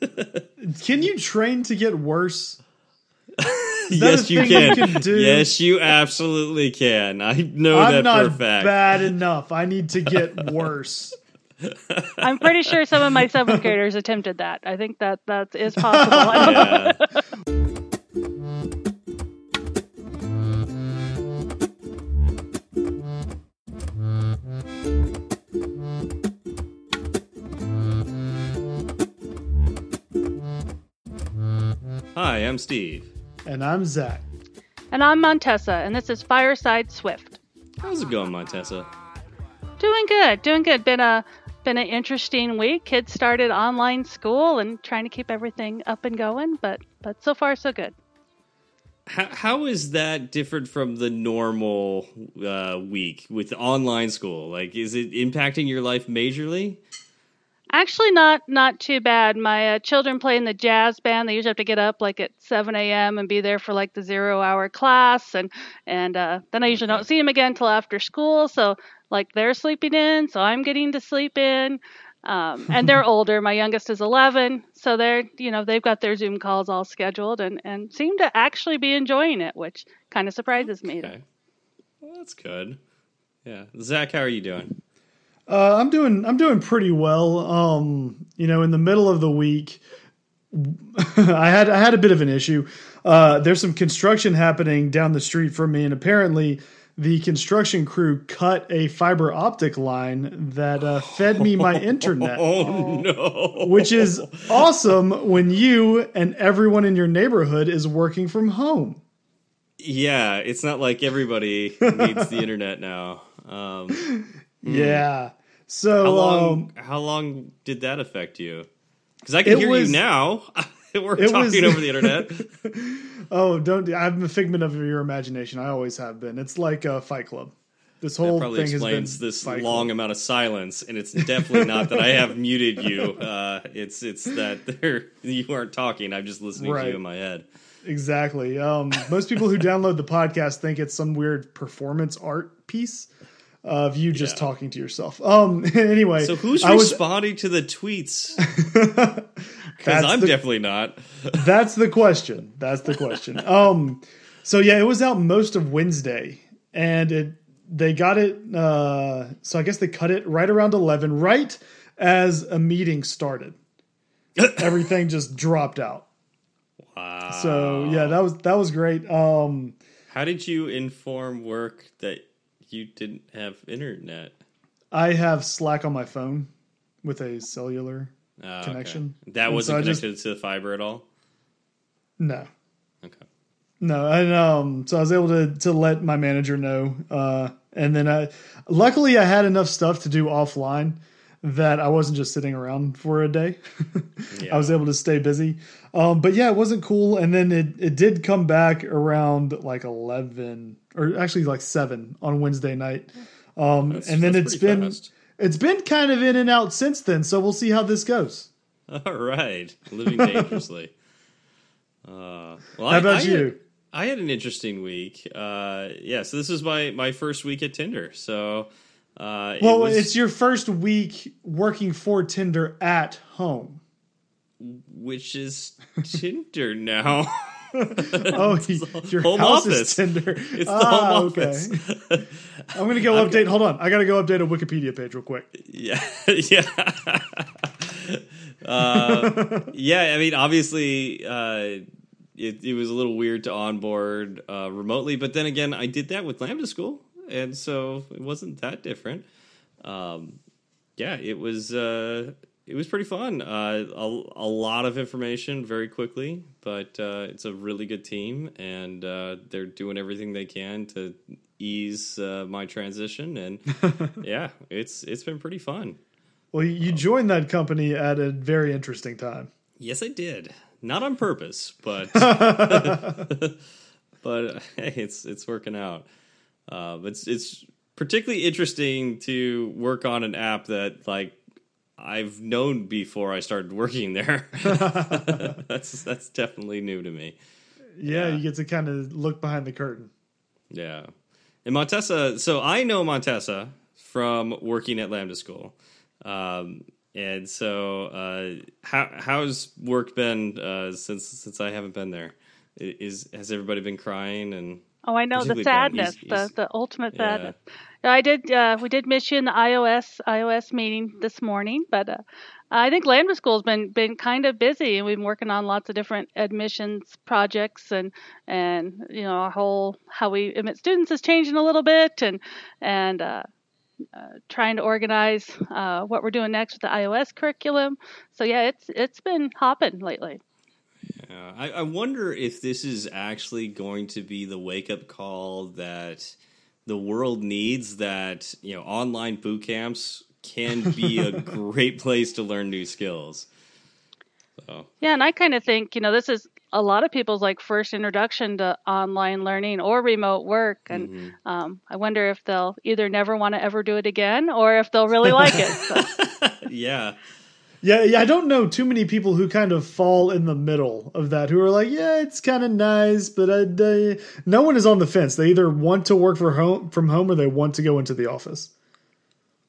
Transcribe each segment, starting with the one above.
Can you train to get worse? yes, you can. you can do? Yes, you absolutely can. I know I'm that not for a fact. bad enough. I need to get worse. I'm pretty sure some of my seventh graders attempted that. I think that that is possible. I don't know. Yeah. Hi, I'm Steve. And I'm Zach. And I'm Montessa, and this is Fireside Swift. How's it going, Montessa? Doing good, doing good. Been a been an interesting week. Kids started online school and trying to keep everything up and going, but but so far so good. How, how is that different from the normal uh, week with online school? Like, is it impacting your life majorly? Actually, not not too bad. My uh, children play in the jazz band. They usually have to get up like at 7 a.m. and be there for like the zero hour class, and and uh, then I usually don't see them again until after school. So like they're sleeping in, so I'm getting to sleep in. Um, and they're older. My youngest is 11, so they're you know they've got their Zoom calls all scheduled and and seem to actually be enjoying it, which kind of surprises me. Okay. Well, that's good. Yeah. Zach, how are you doing? Uh, I'm doing I'm doing pretty well. Um, you know, in the middle of the week, I had I had a bit of an issue. Uh, there's some construction happening down the street from me, and apparently the construction crew cut a fiber optic line that uh, fed me my internet. Oh, no. Which is awesome when you and everyone in your neighborhood is working from home. Yeah, it's not like everybody needs the internet now. Um, Yeah. So how long? um, how long did that affect you? Because I can hear was- you now. We're talking was- over the internet. Oh, don't! I'm a figment of your imagination. I always have been. It's like a Fight Club. This whole That probably thing explains this Fight long Club. amount of silence, and it's definitely not that I have muted you. Uh, it's it's that there you aren't talking. I'm just listening to you in my head. Exactly. Um, most people who download the podcast think it's some weird performance art piece of you just Yeah. talking to yourself. Um, anyway, So who's I was, responding to the tweets? Because I'm the- definitely not. That's the question. That's the question. Um, so yeah, it was out most of Wednesday, and it they got it. Uh, so I guess they cut it right around eleven, right as a meeting started. Everything just dropped out. Wow. So yeah, that was that was great. Um, How did you inform work that you didn't have internet? I have Slack on my phone with a cellular. Oh, okay. Connection. That And wasn't so I just- connected to the fiber at all. No, Okay. No, and um, so I was able to to let my manager know, uh, and then I, luckily I had enough stuff to do offline that I wasn't just sitting around for a day. I was able to stay busy, um, but yeah, it wasn't cool. And then it it did come back around like eleven or actually like seven on Wednesday night, um, That's- and then it's been fast. it's been kind of in and out since then. So we'll see how this goes. All right, living dangerously. Uh, well, How I- about I had- you? I had an interesting week. Uh, yeah, so this is my my first week at Tinder. So, uh, it Well, was- it's your first week working for Tinder at home. which is Tinder now. Oh, your home house office. is Tinder. It's the Ah, home okay. office. I'm gonna go update. Hold on, I gotta go update a Wikipedia page real quick. yeah, yeah. uh, yeah, I mean, obviously, uh, it, it was a little weird to onboard uh, remotely, but then again, I did that with Lambda School, and so it wasn't that different. Um, yeah, it was uh, it was pretty fun. Uh, a, a lot of information very quickly, but uh, it's a really good team, and uh, they're doing everything they can to ease uh, my transition. And yeah, it's it's been pretty fun. Well, you joined that company at a very interesting time. Yes, I did. Not on purpose, but but hey, it's it's working out. Uh, it's it's particularly interesting to work on an app that like I've known before I started working there. that's that's definitely new to me. Yeah, Yeah. you get to kind of look behind the curtain. Yeah. And Montessa, so I know Montessa from working at Lambda School. Um, and so, uh, how how's work been uh, since since I haven't been there? Is has everybody been crying and? Oh, I know the sadness, he's- the he's- the ultimate Yeah. sadness. I did. Uh, we did miss you in the iOS iOS meeting this morning, but uh, I think Lambda School's been been kind of busy, and we've been working on lots of different admissions projects, and and you know our whole how we admit students is changing a little bit, and and uh, uh, trying to organize uh, what we're doing next with the iOS curriculum. So yeah, it's it's been hopping lately. Yeah, I, I wonder if this is actually going to be the wake up call that the world needs. That you know, online boot camps can be a great place to learn new skills. So Yeah, and I kind of think, you know, this is a lot of people's like first introduction to online learning or remote work, and mhm. um, I wonder if they'll either never want to ever do it again or if they'll really like it. So, yeah, Yeah, yeah, I don't know too many people who kind of fall in the middle of that, who are like, yeah, it's kind of nice, but I, I- no one is on the fence. They either want to work for home from home or they want to go into the office.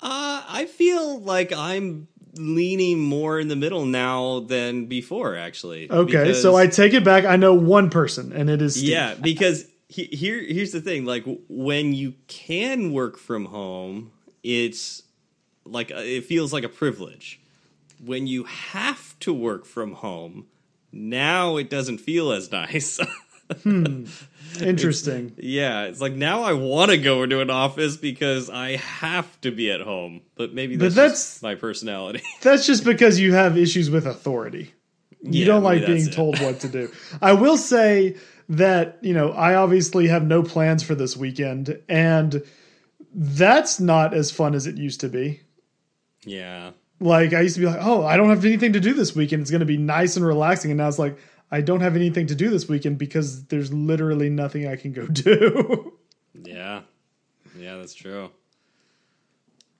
uh, I feel like I'm leaning more in the middle now than before. Actually, Okay, so I take it back. I know one person, and it is Steve. Yeah, because he, here here's the thing: like when you can work from home, it's like uh, it feels like a privilege. When you have to work from home, now it doesn't feel as nice. Hmm. Interesting. yeah, it's like now I want to go into an office because I have to be at home. But maybe But that's, that's- just my personality. That's just because you have issues with authority. You Yeah, don't like being told what to do. I will say that, you know, I obviously have no plans for this weekend, and that's not as fun as it used to be. yeah, Like, I used to be like, oh, I don't have anything to do this weekend. It's going to be nice and relaxing. And now it's like, I don't have anything to do this weekend because there's literally nothing I can go do. Yeah. Yeah, that's true.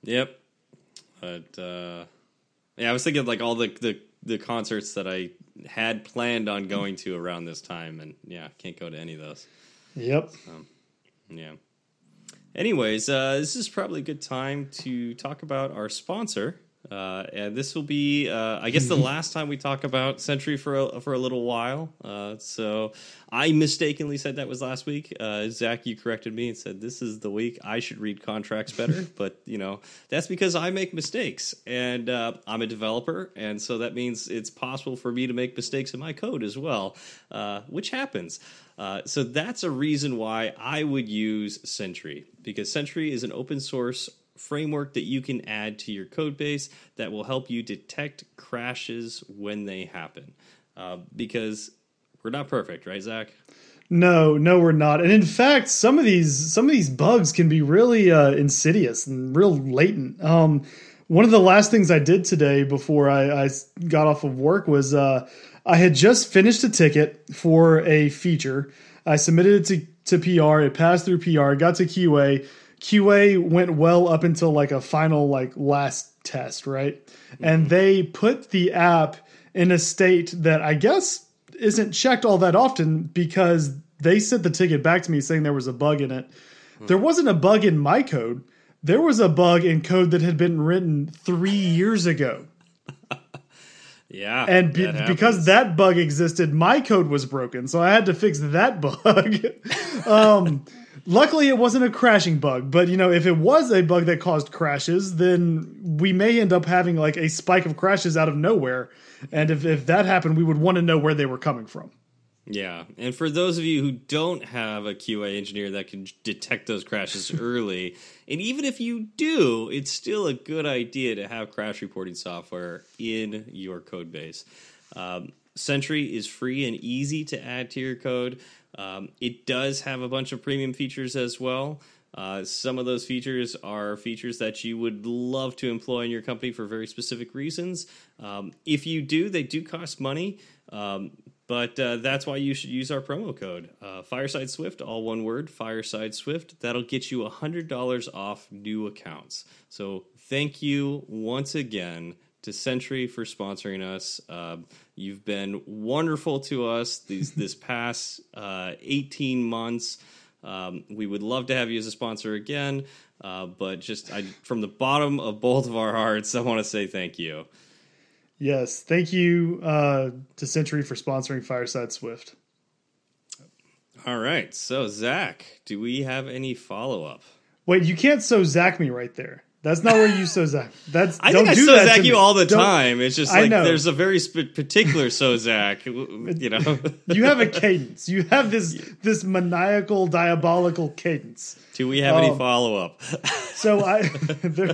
Yep. But uh yeah, I was thinking like all the the the concerts that I had planned on going to around this time and yeah, can't go to any of those. yep. Yeah. Anyways, uh, this is probably a good time to talk about our sponsor. Uh, and this will be, uh, I guess, the last time we talk about Sentry for a, for a little while. Uh, so I mistakenly said that was last week. Uh, Zach, you corrected me and said this is the week I should read contracts better. but you know that's because I make mistakes, and uh, I'm a developer, and so that means it's possible for me to make mistakes in my code as well, uh, which happens. Uh, so that's a reason why I would use Sentry because Sentry is an open source framework that you can add to your code base that will help you detect crashes when they happen. Uh, because we're not perfect, right, Zach? No, no, we're not. And in fact, some of these some of these bugs can be really uh, insidious and real latent. Um, one of the last things I did today before I, I got off of work was uh, I had just finished a ticket for a feature. I submitted it to, to PR. It passed through PR. Got to QA. QA went well up until like a final like last test, right? And they put the app in a state that I guess isn't checked all that often because they sent the ticket back to me saying there was a bug in it. There wasn't a bug in my code. There was a bug in code that had been written three years ago. Yeah. And be, that because that bug existed, my code was broken. So I had to fix that bug. um, luckily, it wasn't a crashing bug. But, you know, if it was a bug that caused crashes, then we may end up having like a spike of crashes out of nowhere. And if, if that happened, we would want to know where they were coming from. Yeah, and for those of you who don't have a QA engineer that can detect those crashes early, and even if you do, it's still a good idea to have crash reporting software in your code base. Um, Sentry is free and easy to add to your code. Um, it does have a bunch of premium features as well. Uh, some of those features are features that you would love to employ in your company for very specific reasons. Um, if you do, they do cost money. Um, but uh, that's why you should use our promo code uh, Fireside Swift, all one word, Fireside Swift. That'll get you $100 off new accounts. So thank you once again to Sentry for sponsoring us. Uh, you've been wonderful to us these this past uh, 18 months. Um, we would love to have you as a sponsor again, uh, but just I, from the bottom of both of our hearts, I want to say thank you. Yes, thank you uh, to Sentry for sponsoring Fireside Swift. All right, so Zach, do we have any follow up? Wait, you can't so Zach me right there. That's not where you so Zach. That's I don't think I do so that Zach you me. all the Don't- time. It's just like there's a very sp- particular so Zach, you know. You have a cadence. You have this this maniacal, diabolical cadence. do we have any Um, follow up? So I there,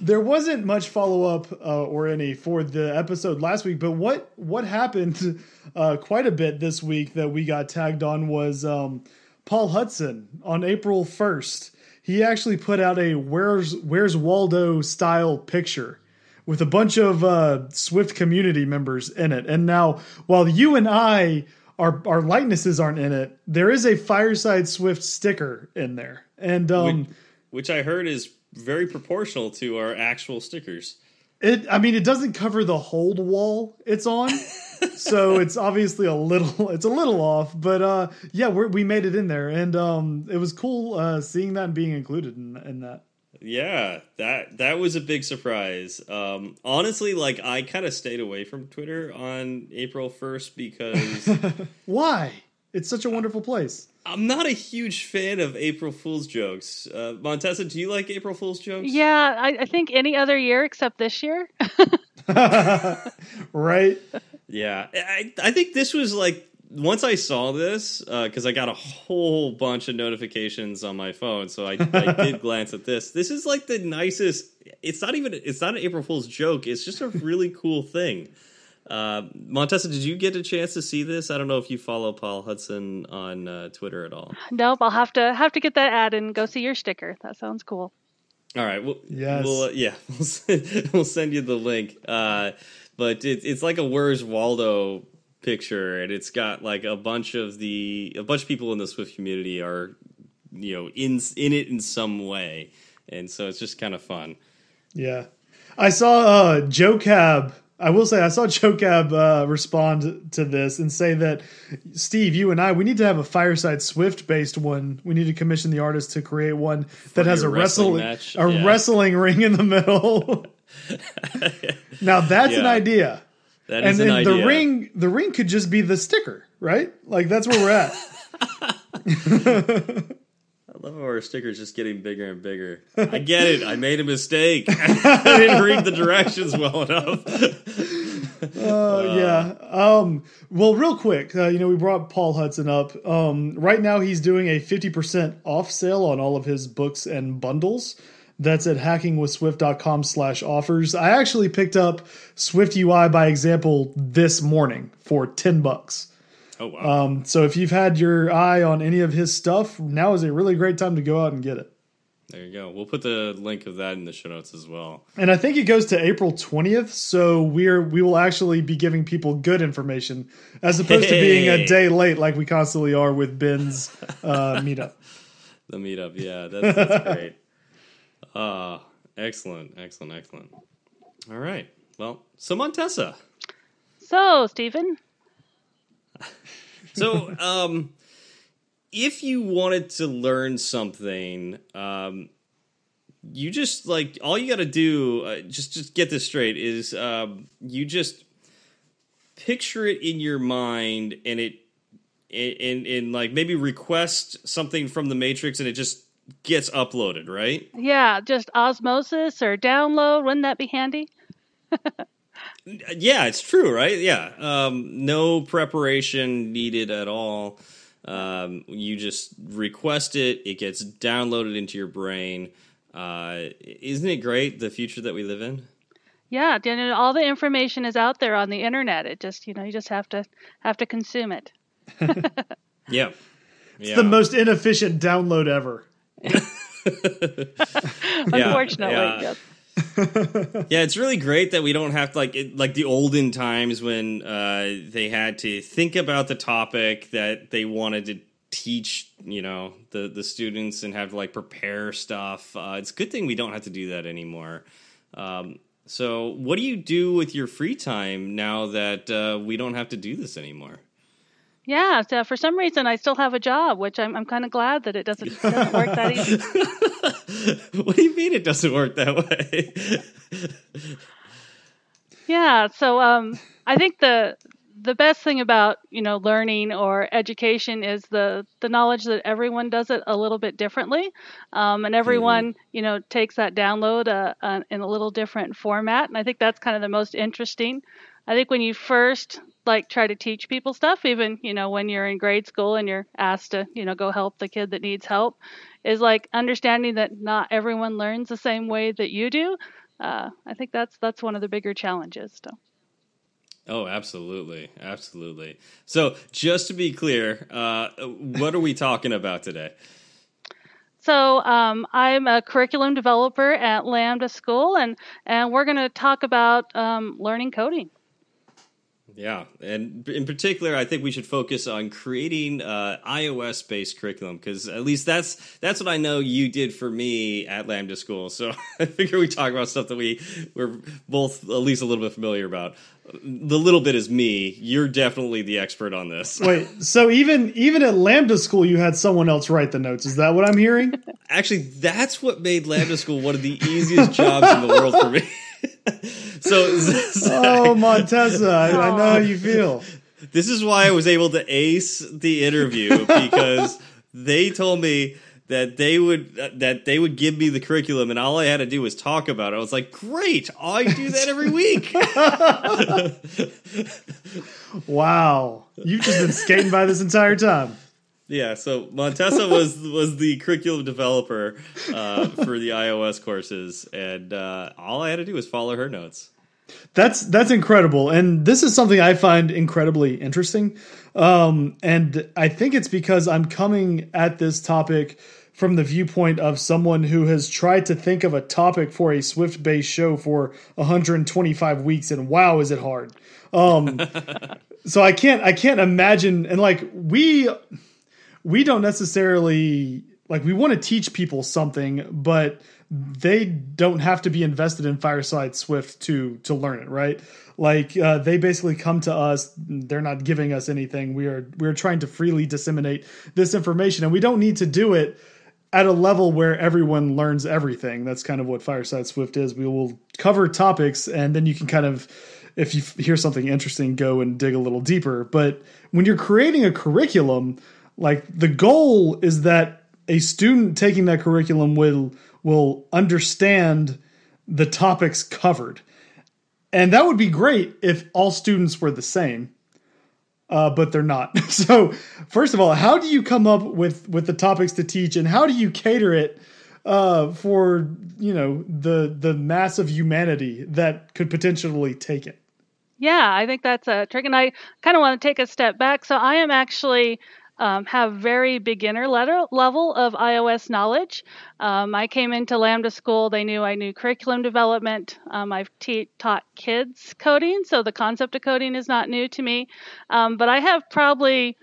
there wasn't much follow up uh, or any for the episode last week, but what what happened uh, quite a bit this week that we got tagged on was um, Paul Hudson on April first. He actually put out a "Where's Where's Waldo" style picture with a bunch of uh, Swift community members in it. And now, while you and I our our likenesses aren't in it, there is a Fireside Swift sticker in there. And um, which, which I heard is very proportional to our actual stickers. It, I mean, it doesn't cover the hold wall it's on, so it's obviously a little, it's a little off. But uh, yeah, we're, we made it in there, and um, it was cool uh, seeing that and being included in, in that. Yeah, that that was a big surprise. Um, honestly, like I kind of stayed away from Twitter on April first because Why? It's such a wonderful place. I'm not a huge fan of April Fool's jokes. Uh, Montessa, do you like April Fool's jokes? Yeah, I, I think any other year except this year. right? Yeah, I, I think this was like once I saw this because I got a whole bunch of notifications on my phone, so I, I did glance at this. This is like the nicest. It's not even. It's not an April Fool's joke. It's just a really cool thing. Uh, Montessa, did you get a chance to see this? I don't know if you follow Paul Hudson on uh, Twitter at all. Nope, I'll have to have to get that ad and go see your sticker. That sounds cool. All right. Well, Yes. We'll, uh, yeah, we'll send, you the link. Uh, but it, it's like a Where's Waldo picture, and it's got like a bunch of the a bunch of people in the Swift community are you know in in it in some way, and so it's just kind of fun. Yeah. I saw uh, Joe Cab. I will say I saw Joe Cab uh, respond to this and say that Steve, you and I, we need to have a Fireside Swift based one. We need to commission the artist to create one that has a wrestling match, a yeah. wrestling ring in the middle. now that's an idea. That And is an idea. the ring the ring could just be the sticker, right? Like that's where we're at. I love how our sticker's just getting bigger and bigger. I get it. I made a mistake. I didn't read the directions well enough. Uh, yeah. Um, well, real quick, uh, you know, we brought Paul Hudson up. Um, right now, he's doing a 50% off sale on all of his books and bundles. That's at hackingwithswift.com slash offers. I actually picked up Swift UI by example this morning for 10 bucks. Oh wow. Um, so if you've had your eye on any of his stuff, now is a really great time to go out and get it. There you go. We'll put the link of that in the show notes as well. And I think it goes to April 20th, so we're we will actually be giving people good information as opposed to being a day late like we constantly are with Ben's uh, meetup. The meetup, yeah, that's, that's great. Uh, excellent, excellent, excellent. All right. Well, so Montessa. So, Stephen, So, um, if you wanted to learn something, um, you just like all you got to do. Uh, just just get this straight is um, you just picture it in your mind, and it and and like maybe request something from the Matrix, and it just gets uploaded, right? yeah, just osmosis or download. Wouldn't that be handy? Yeah, it's true, right? Yeah. Um, no preparation needed at all. Um, you just request it, it gets downloaded into your brain. Uh, isn't it great the future that we live in? Yeah, you know, all the information is out there on the internet. It just, you know, you just have to have to consume it. Yeah. yeah. The most inefficient download ever. Unfortunately, yeah. yes. yeah, it's really great that we don't have to like it, like the olden times when uh, they had to think about the topic that they wanted to teach, you know, the the students and have to like prepare stuff. Uh, it's a good thing we don't have to do that anymore. Um, so, what do you do with your free time now that uh, we don't have to do this anymore? Yeah, so for some reason I still have a job, which I'm I'm kind of glad that it doesn't, doesn't work that easy. what do you mean it doesn't work that way? yeah, so um, I think the the best thing about you know learning or education is the the knowledge that everyone does it a little bit differently, um, and everyone mm-hmm. you know takes that download uh, uh, in a little different format, and I think that's kind of the most interesting. I think when you first like try to teach people stuff, even you know when you're in grade school and you're asked to you know go help the kid that needs help, is like understanding that not everyone learns the same way that you do. Uh, I think that's that's one of the bigger challenges. So. Oh, absolutely, absolutely. So, just to be clear, uh, what are we talking about today? So um, I'm a curriculum developer at Lambda School, and and we're going to talk about um, learning coding. Yeah, and in particular, I think we should focus on creating uh, iOS-based curriculum because at least that's that's what I know you did for me at Lambda School. So I figure we talk about stuff that we we're both at least a little bit familiar about. The little bit is me. You're definitely the expert on this. Wait, so even even at Lambda School, you had someone else write the notes. Is that what I'm hearing? Actually, that's what made Lambda School one of the easiest jobs in the world for me. so, oh, Montessa, I, I know how you feel. This is why I was able to ace the interview because they told me that they would that they would give me the curriculum and all I had to do was talk about it. I was like, "Great. I do that every week." wow. You've just been skating by this entire time. Yeah, so Montessa was was the curriculum developer uh, for the iOS courses, and uh, all I had to do was follow her notes. That's that's incredible, and this is something I find incredibly interesting. Um, and I think it's because I'm coming at this topic from the viewpoint of someone who has tried to think of a topic for a Swift based show for 125 weeks, and wow, is it hard. Um, so I can't I can't imagine, and like we we don't necessarily like we want to teach people something, but they don't have to be invested in Fireside Swift to to learn it, right? Like uh, they basically come to us; they're not giving us anything. We are we are trying to freely disseminate this information, and we don't need to do it at a level where everyone learns everything. That's kind of what Fireside Swift is. We will cover topics, and then you can kind of, if you hear something interesting, go and dig a little deeper. But when you're creating a curriculum like the goal is that a student taking that curriculum will will understand the topics covered. And that would be great if all students were the same. Uh, but they're not. So, first of all, how do you come up with with the topics to teach, and how do you cater it uh, for you know the the mass of humanity that could potentially take it? Yeah, I think that's a trick, and I kind of want to take a step back. So, I am actually um, have very beginner level of iOS knowledge. Um, I came into Lambda School, they knew I knew curriculum development. Um, I've te- taught kids coding, so the concept of coding is not new to me. Um, but I have probably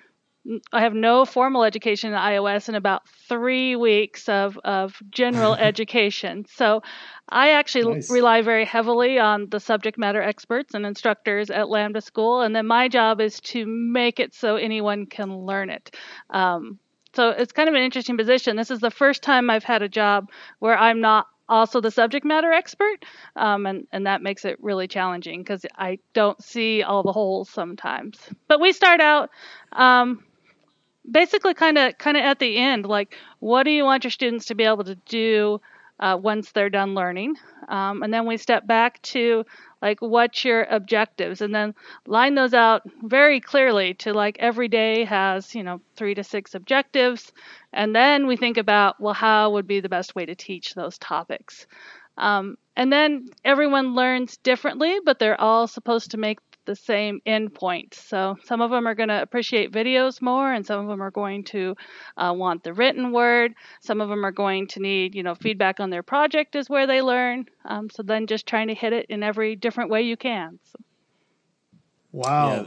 I have no formal education in iOS and about three weeks of, of general education. So I actually nice. rely very heavily on the subject matter experts and instructors at Lambda School. And then my job is to make it so anyone can learn it. Um, so it's kind of an interesting position. This is the first time I've had a job where I'm not also the subject matter expert, um, and and that makes it really challenging because I don't see all the holes sometimes. But we start out um, basically kind of kind of at the end like what do you want your students to be able to do uh, once they're done learning. Um, and then we step back to like what's your objectives? And then line those out very clearly to like every day has you know three to six objectives. And then we think about well how would be the best way to teach those topics? Um, and then everyone learns differently but they're all supposed to make the same endpoint. So some of them are going to appreciate videos more, and some of them are going to uh, want the written word. Some of them are going to need, you know, feedback on their project is where they learn. Um, so then just trying to hit it in every different way you can. So. Wow. Yeah.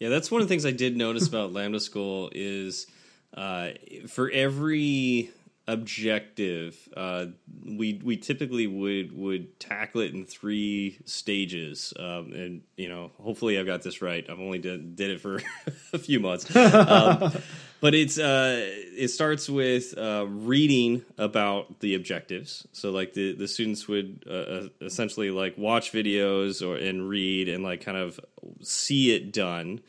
yeah, that's one of the things I did notice about Lambda School is uh, for every objective, uh, we we typically would would tackle it in three stages, um, and you know, hopefully, I've got this right. I've only did, did it for a few months, um, but it's uh, it starts with uh, reading about the objectives. So, like the the students would uh, uh essentially like watch videos or and read and like kind of see it done.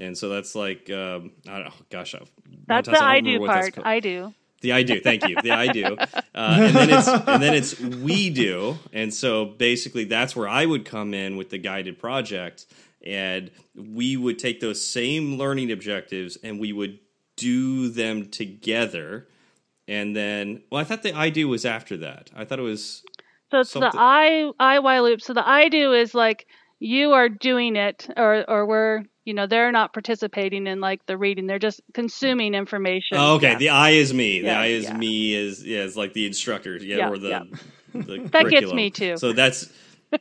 And so that's like, um, I don't, gosh, that's the I do part. I do. The I do, thank you. The I do, uh, and then it's and then it's we do, and so basically that's where I would come in with the guided project, and we would take those same learning objectives and we would do them together, and then well, I thought the I do was after that. I thought it was. So it's something. the I I Y loop. So the I do is like you are doing it, or or we're you know they're not participating in like the reading. They're just consuming information. Oh, okay. Yeah. the i is me. The yeah, i is yeah. me is yeah is like the instructor yeah, or the, the that gets me too. So that's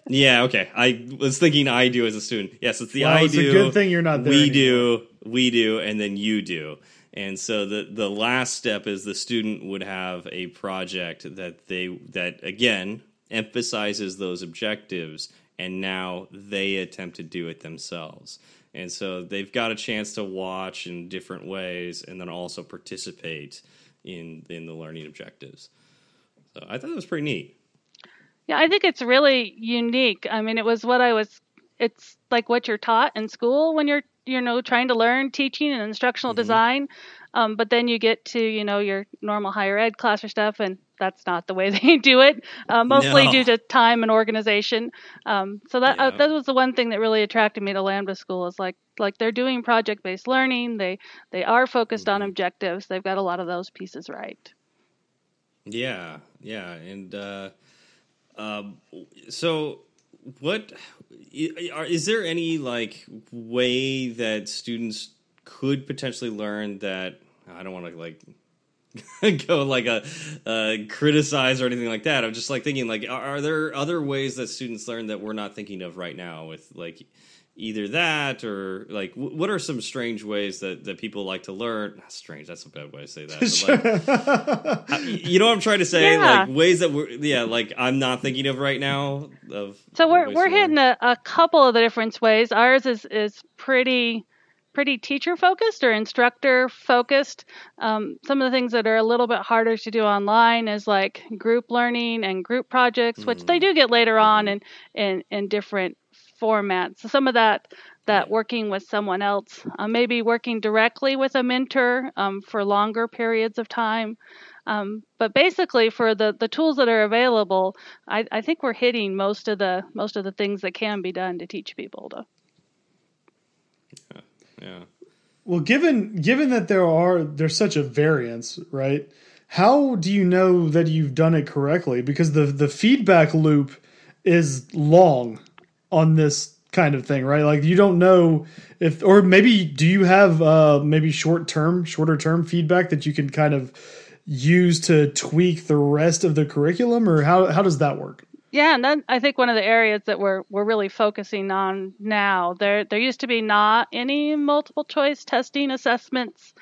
yeah okay. I was thinking i do as a student. Yes it's the well, i it's do a good thing you're not there we anymore. do we do and then you do. And so the the last step is the student would have a project that they that again emphasizes those objectives and now they attempt to do it themselves. And so they've got a chance to watch in different ways and then also participate in in the learning objectives. So i thought that was pretty neat. Yeah i think it's really unique. I mean it was what i was it's like what you're taught in school when you're you know trying to learn teaching and instructional mm-hmm. design. Um, but then you get to you know your normal higher ed class or stuff and that's not the way they do it, uh, mostly no. due to time and organization. Um, so that uh, yeah. uh, that was the one thing that really attracted me to Lambda School is like like they're doing project based learning. They they are focused mm-hmm. on objectives. They've got a lot of those pieces right. Yeah, yeah, and uh, um, so what is there any like way that students could potentially learn that I don't want to like go like a uh, criticize or anything like that. I'm just like thinking like, are, are, there other ways that students learn that we're not thinking of right now with like either that or like w- what are some strange ways that, that people like to learn? Not strange, that's a bad way to say that. Like, you know what I'm trying to say? Yeah. Like ways that we're yeah, like I'm not thinking of right now. Of so we're we're hitting a, a couple of the different ways. Ours is is pretty pretty teacher focused or instructor focused. Um, some of the things that are a little bit harder to do online is like group learning and group projects, mm-hmm. which they mm-hmm. do get later on mm-hmm. in, in, in different formats. So some of that that working with someone else, uh, maybe working directly with a mentor um, for longer periods of time. Um, but basically, for the, the tools that are available, I, I think we're hitting most of the most of the things that can be done to teach people to. Yeah. Yeah. Well, given given that there are there's such a variance, right? How do you know that you've done it correctly? Because the the feedback loop is long on this kind of thing, right? Like you don't know if, or maybe do you have uh, maybe short term, shorter term feedback that you can kind of use to tweak the rest of the curriculum, or how how does that work? Yeah, and then I think one of the areas that we're we're really focusing on now there there used to be not any multiple choice testing assessments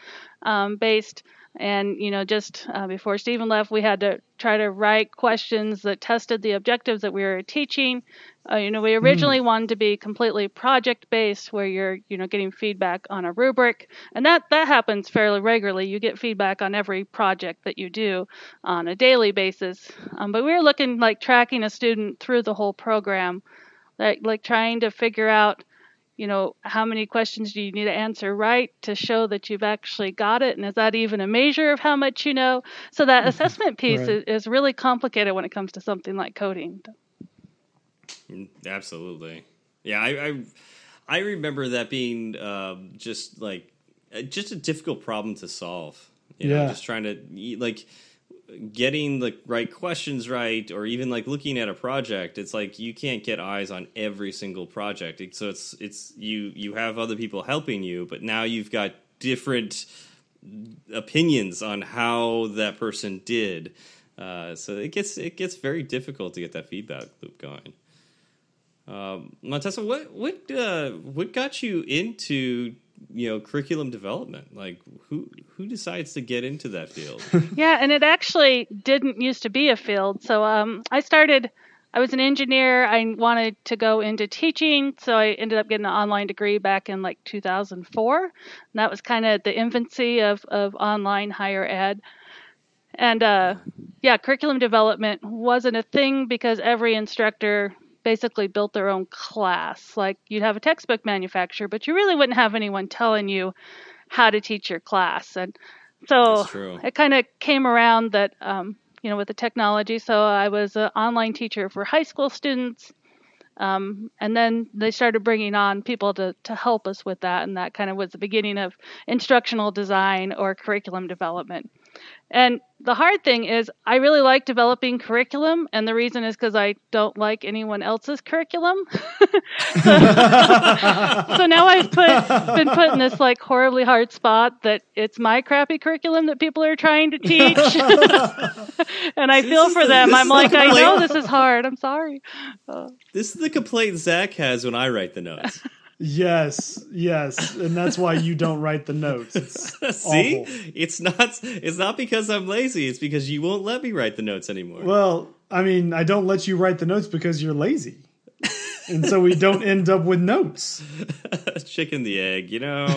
um, based and you know, just uh, before Stephen left, we had to try to write questions that tested the objectives that we were teaching. Uh, you know, we originally mm. wanted to be completely project based, where you're you know getting feedback on a rubric, and that that happens fairly regularly. You get feedback on every project that you do on a daily basis. Um, but we were looking like tracking a student through the whole program, like like trying to figure out you know, how many questions do you need to answer right to show that you've actually got it? And is that even a measure of how much you know? So that assessment piece right. is, is, really complicated when it comes to something like coding. Absolutely. Yeah, I I, I remember that being um, just like uh, just a difficult problem to solve. You yeah. know, just trying to like getting the right questions right or even like looking at a project it's like you can't get eyes on every single project. So it's it's you you have other people helping you but now you've got different opinions on how that person did. Uh, so it gets it gets very difficult to get that feedback loop going. Um, Montessa, what what uh, what got you into you know curriculum development? Like who who decides to get into that field? yeah, and it actually didn't used to be a field. So um, I started. I was an engineer. I wanted to go into teaching, so I ended up getting an online degree back in like 2004. And that was kind of the infancy of of online higher ed. And uh, yeah, curriculum development wasn't a thing because every instructor basically built their own class. Like you'd have a textbook manufacturer, but you really wouldn't have anyone telling you how to teach your class. And so it kind of came around that, um, you know, with the technology. So I was an online teacher for high school students. Um, and then they started bringing on people to, to help us with that. And that kind of was the beginning of instructional design or curriculum development. And the hard thing is, I really like developing curriculum, and the reason is because I don't like anyone else's curriculum. so, so, now I've put been put in this like horribly hard spot that it's my crappy curriculum that people are trying to teach, and I feel for the, them. I'm like, I know this is hard. I'm sorry. Uh, this is the complaint Zach has when I write the notes. Yes, yes, and that's why you don't write the notes. It's See, awful. it's not. It's not because I'm lazy. It's because you won't let me write the notes anymore. Well, I mean, I don't let you write the notes because you're lazy, and so we don't end up with notes. Chicken the egg, you know.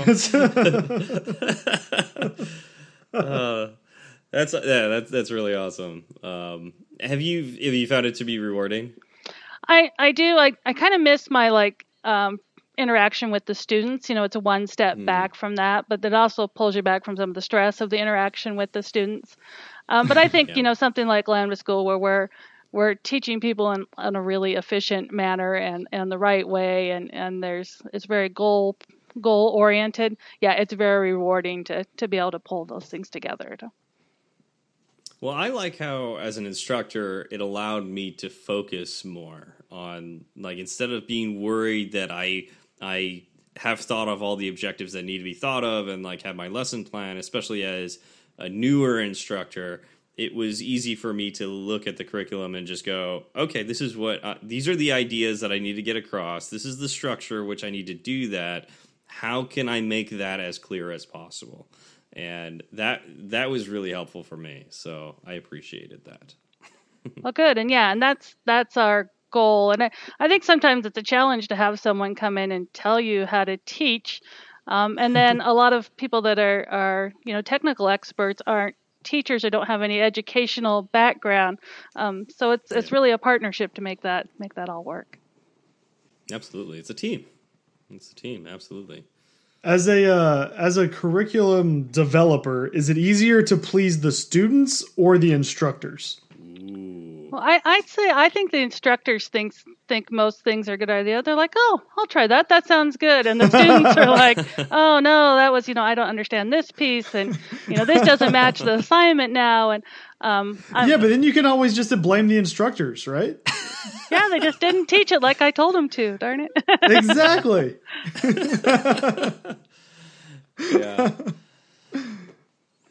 uh, that's yeah, that's that's really awesome. Um, have you have you found it to be rewarding? I I do. I I kind of miss my like um, interaction with the students. You know, it's a one step mm. back from that, but it also pulls you back from some of the stress of the interaction with the students. Um, but I think yeah. you know something like Lambda School, where we're we're teaching people in, in a really efficient manner and, and the right way, and, and there's it's very goal goal oriented. Yeah, it's very rewarding to to be able to pull those things together. Well, I like how, as an instructor, it allowed me to focus more on, like, instead of being worried that I I have thought of all the objectives that need to be thought of and like have my lesson plan, especially as a newer instructor. It was easy for me to look at the curriculum and just go, okay, this is what these are the ideas that I need to get across. This is the structure which I need to do that. How can I make that as clear as possible? And that that was really helpful for me. So I appreciated that. well, good, and yeah, and that's that's our goal. And I, I think sometimes it's a challenge to have someone come in and tell you how to teach. Um, and then a lot of people that are, are, you know, technical experts aren't teachers or don't have any educational background. Um, so it's it's really a partnership to make that make that all work. Absolutely, it's a team. It's a team. Absolutely. As a uh, as a curriculum developer, is it easier to please the students or the instructors? Well, I, I'd say I think the instructors think think most things are a good idea. They're like, oh, I'll try that. That sounds good. And the students are like, oh no, that was you know I don't understand this piece, and you know this doesn't match the assignment now. And um, yeah, but then you can always just blame the instructors, right? yeah, they just didn't teach it like I told them to. Darn it. exactly. yeah.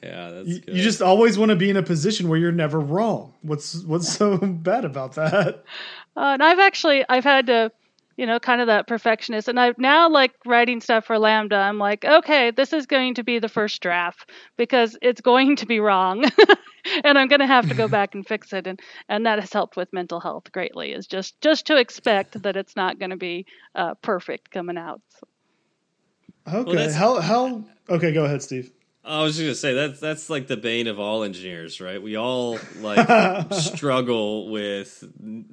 Yeah, that's you, you, just always want to be in a position where you're never wrong. What's what's so bad about that? Uh, and I've actually I've had to, you know, kind of that perfectionist, and I've now like writing stuff for Lambda. I'm like, okay, this is going to be the first draft because it's going to be wrong, and I'm going to have to go back and fix it, and and that has helped with mental health greatly. Is just just to expect that it's not going to be uh, perfect coming out. So. Okay, well, how how okay? Go ahead, Steve. I was just gonna say that's that's like the bane of all engineers, right? We all like struggle with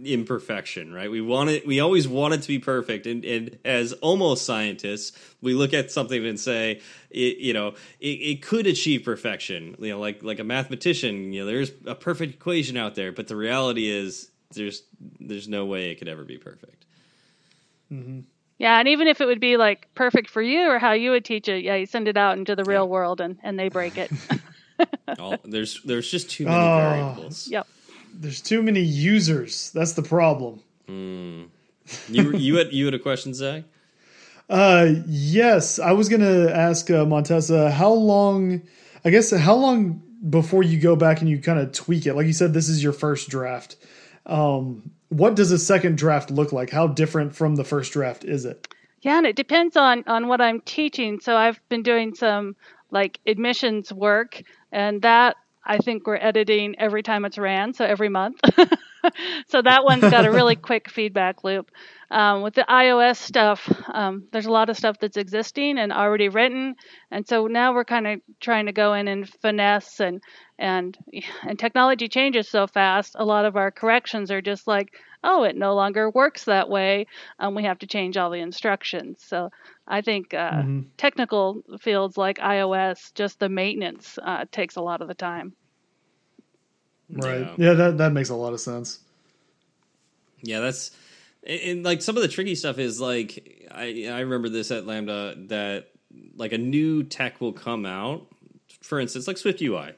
imperfection, right? We want it, we always want it to be perfect, and, and as almost scientists, we look at something and say, it, you know, it, it could achieve perfection. You know, like like a mathematician, you know, there's a perfect equation out there, but the reality is there's there's no way it could ever be perfect. Mm-hmm. Yeah, and even if it would be like perfect for you or how you would teach it, yeah, you send it out into the real yeah. world and, and they break it. All, there's there's just too many oh, variables. Yep. There's too many users. That's the problem. Mm. You you had you had a question, Zach? Uh, yes, I was gonna ask uh, Montessa how long. I guess how long before you go back and you kind of tweak it? Like you said, this is your first draft. Um, what does a second draft look like? How different from the first draft is it? Yeah, and it depends on on what I'm teaching. So I've been doing some like admissions work, and that I think we're editing every time it's ran, so every month. so that one's got a really quick feedback loop. Um, with the iOS stuff, um, there's a lot of stuff that's existing and already written, and so now we're kind of trying to go in and finesse and and and technology changes so fast. A lot of our corrections are just like, oh, it no longer works that way, and we have to change all the instructions. So I think uh, mm-hmm. technical fields like iOS, just the maintenance uh, takes a lot of the time. Right. Yeah. yeah, that that makes a lot of sense. Yeah, that's and like some of the tricky stuff is like I I remember this at Lambda that like a new tech will come out. For instance, like Swift UI.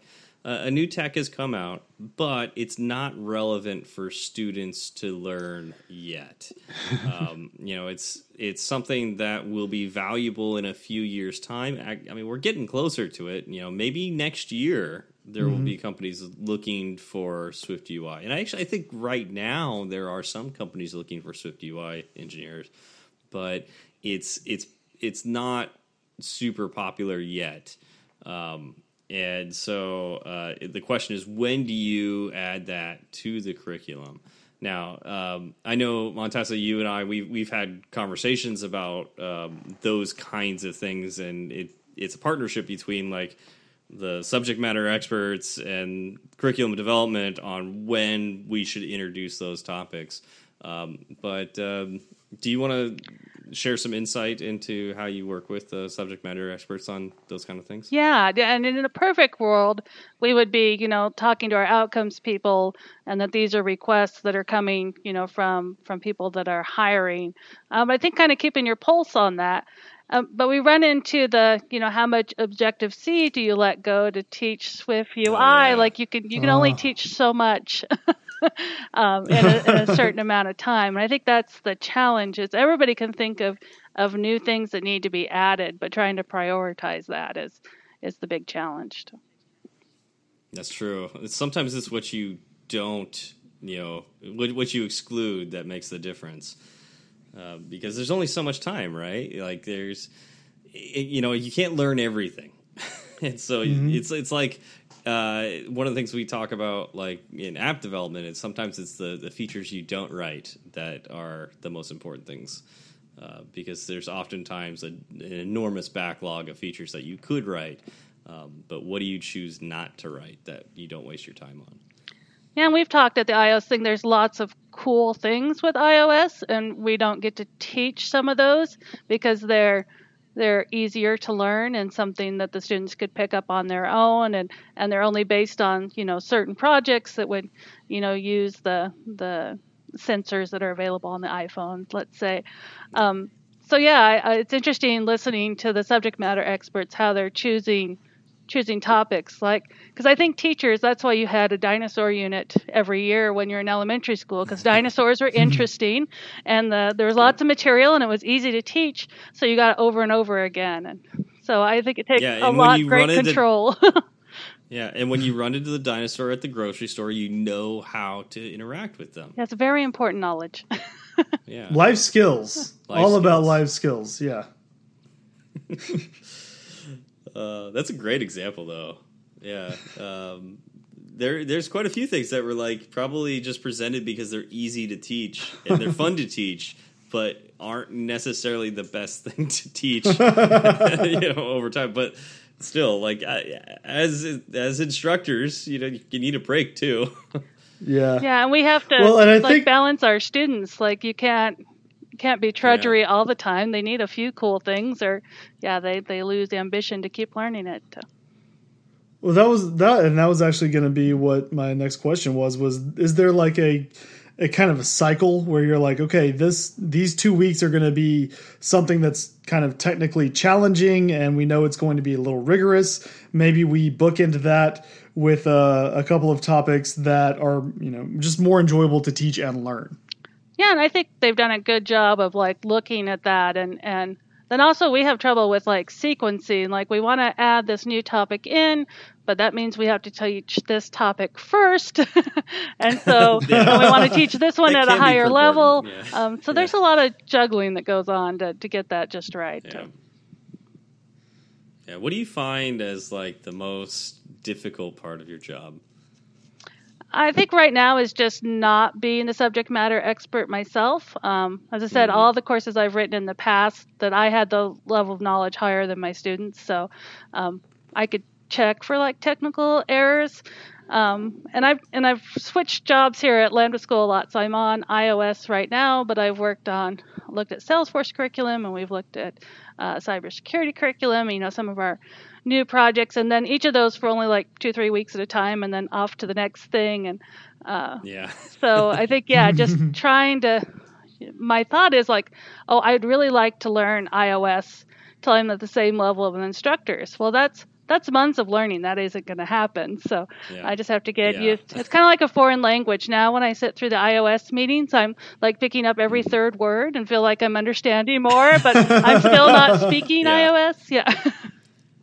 Uh, a new tech has come out, but it's not relevant for students to learn yet. um, you know, it's it's something that will be valuable in a few years' time. I, I mean, we're getting closer to it. You know, maybe next year there mm-hmm. will be companies looking for Swift UI. And I actually I think right now there are some companies looking for Swift UI engineers, but it's it's it's not super popular yet. Um, and so uh, the question is, when do you add that to the curriculum? Now, um, I know Montessa, you and I, we've we've had conversations about um, those kinds of things, and it it's a partnership between like the subject matter experts and curriculum development on when we should introduce those topics. Um, but um, do you want to share some insight into how you work with the subject matter experts on those kind of things? Yeah, and in a perfect world, we would be, you know, talking to our outcomes people, and that these are requests that are coming, you know, from from people that are hiring. Um, I think kind of keeping your pulse on that. Um, but we run into the, you know, how much Objective C do you let go to teach Swift UI? Oh, yeah. Like you can you can oh. only teach so much um, in, a, in, a, certain amount of time. And I think that's the challenge. Is everybody can think of of new things that need to be added, but trying to prioritize that is is the big challenge. That's true. Sometimes it's what you don't, you know, what, what you exclude that makes the difference. Uh, because there's only so much time, right? Like there's, you know, you can't learn everything, and so mm-hmm. it's it's like uh, one of the things we talk about, like in app development, is sometimes it's the the features you don't write that are the most important things. Uh, because there's oftentimes a, an enormous backlog of features that you could write, um, but what do you choose not to write that you don't waste your time on? Yeah, and we've talked at the iOS thing. There's lots of cool things with iOS, and we don't get to teach some of those because they're they're easier to learn and something that the students could pick up on their own and and they're only based on you know certain projects that would you know use the the sensors that are available on the iphone let's say. Um, so yeah I, it's interesting listening to the subject matter experts how they're choosing choosing topics like because i think teachers that's why you had a dinosaur unit every year when you're in elementary school because dinosaurs were mm-hmm. interesting and the, there was lots of material and it was easy to teach so you got it over and over again and so i think it takes yeah, a lot great control. Yeah and when you run into the dinosaur at the grocery store you know how to interact with them. That's very important knowledge. Yeah. Life skills. Life all skills. about life skills yeah uh, that's a great example, though. Yeah. Um, there, there's quite a few things that were like probably just presented because they're easy to teach and they're fun to teach, but aren't necessarily the best thing to teach, you know, over time. But still, like as as instructors, you know, you need a break too. yeah. Yeah, and we have to well, and I like think... balance our students. Like you can't can't be drudgery yeah. all the time. They need a few cool things, or yeah, they they lose ambition to keep learning it. Well, that was that, and that was actually going to be what my next question was. Was is there like a a kind of a cycle where you're like, okay, this these two weeks are going to be something that's kind of technically challenging, and we know it's going to be a little rigorous. Maybe we book into that with uh, a couple of topics that are you know just more enjoyable to teach and learn. Yeah, and I think they've done a good job of like looking at that and and then also we have trouble with like sequencing. Like we want to add this new topic in, but that means we have to teach this topic first, and so and we want to teach this one That at a higher level. Yeah. Um, so there's a lot of juggling that goes on to to get that just right. Yeah. Yeah. What do you find as like the most difficult part of your job? I think right now is just not being the subject matter expert myself. Um, as I said, Mhm. all the courses I've written in the past that I had the level of knowledge higher than my students, so um, I could check for like technical errors. Um, and I've and I've switched jobs here at Lambda School a lot. So I'm on iOS right now, but I've worked on looked at Salesforce curriculum, and we've looked at uh, cybersecurity curriculum. You know, some of our new projects, and then each of those for only like two three weeks at a time, and then off to the next thing. And uh, Yeah. so I think yeah, just trying to. My thought is like, oh, I'd really like to learn iOS till I'm at the same level of an instructors. Well, that's that's months of learning. That isn't going to happen. So Yeah. I just have to get Yeah. used. It's kind of like a foreign language. Now, when I sit through the iOS meetings, I'm like picking up every third word and feel like I'm understanding more, but I'm still not speaking Yeah. iOS. Yeah.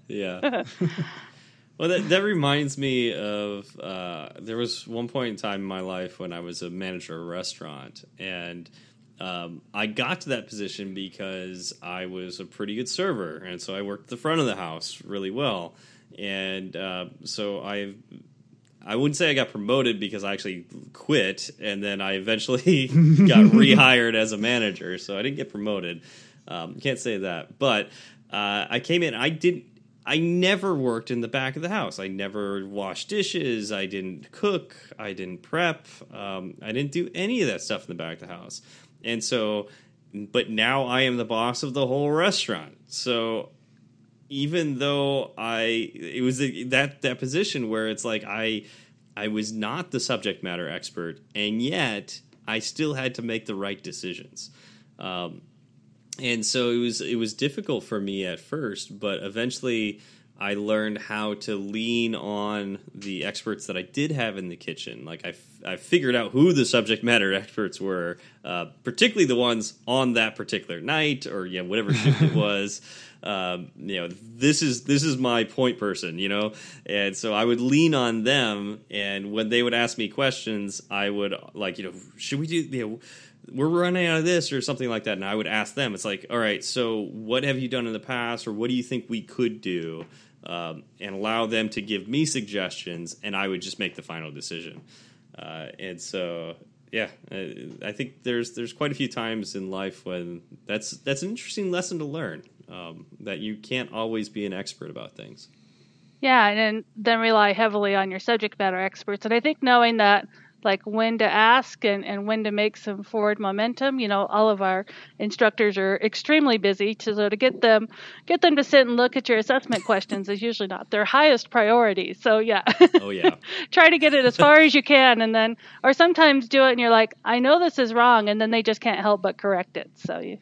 Yeah. well, that, that reminds me of uh, there was one point in time in my life when I was a manager of a restaurant, and um, I got to that position because I was a pretty good server, and so I worked the front of the house really well, and uh, so I. I wouldn't say I got promoted because I actually quit, and then I eventually got rehired as a manager. So I didn't get promoted. Um, can't say that, but uh, I came in. I didn't. I never worked in the back of the house. I never washed dishes. I didn't cook. I didn't prep. Um, I didn't do any of that stuff in the back of the house. And so, but now I am the boss of the whole restaurant. So even though I, it was a, that that position where it's like I, I was not the subject matter expert, and yet I still had to make the right decisions. Um, and so it was it was difficult for me at first, but eventually I learned how to lean on the experts that I did have in the kitchen. Like I, f- I figured out who the subject matter experts were, uh, particularly the ones on that particular night or yeah whatever shift it was. Um, you know, this is this is my point person, you know, and so I would lean on them, and when they would ask me questions, I would like, you know, should we do, you know we're running out of this or something like that. And i would ask them it's like all right so what have you done in the past or what do you think we could do um, and allow them to give me suggestions and i would just make the final decision. Uh, and so yeah I, I think there's there's quite a few times in life when that's that's an interesting lesson to learn um, that you can't always be an expert about things. Yeah, and then, then rely heavily on your subject matter experts. And I think knowing that, like when to ask and, and when to make some forward momentum, you know, all of our instructors are extremely busy. To, so to get them get them to sit and look at your assessment questions is usually not their highest priority. So yeah, oh yeah try to get it as far as you can, and then or sometimes do it and you're like, I know this is wrong, and then they just can't help but correct it. So you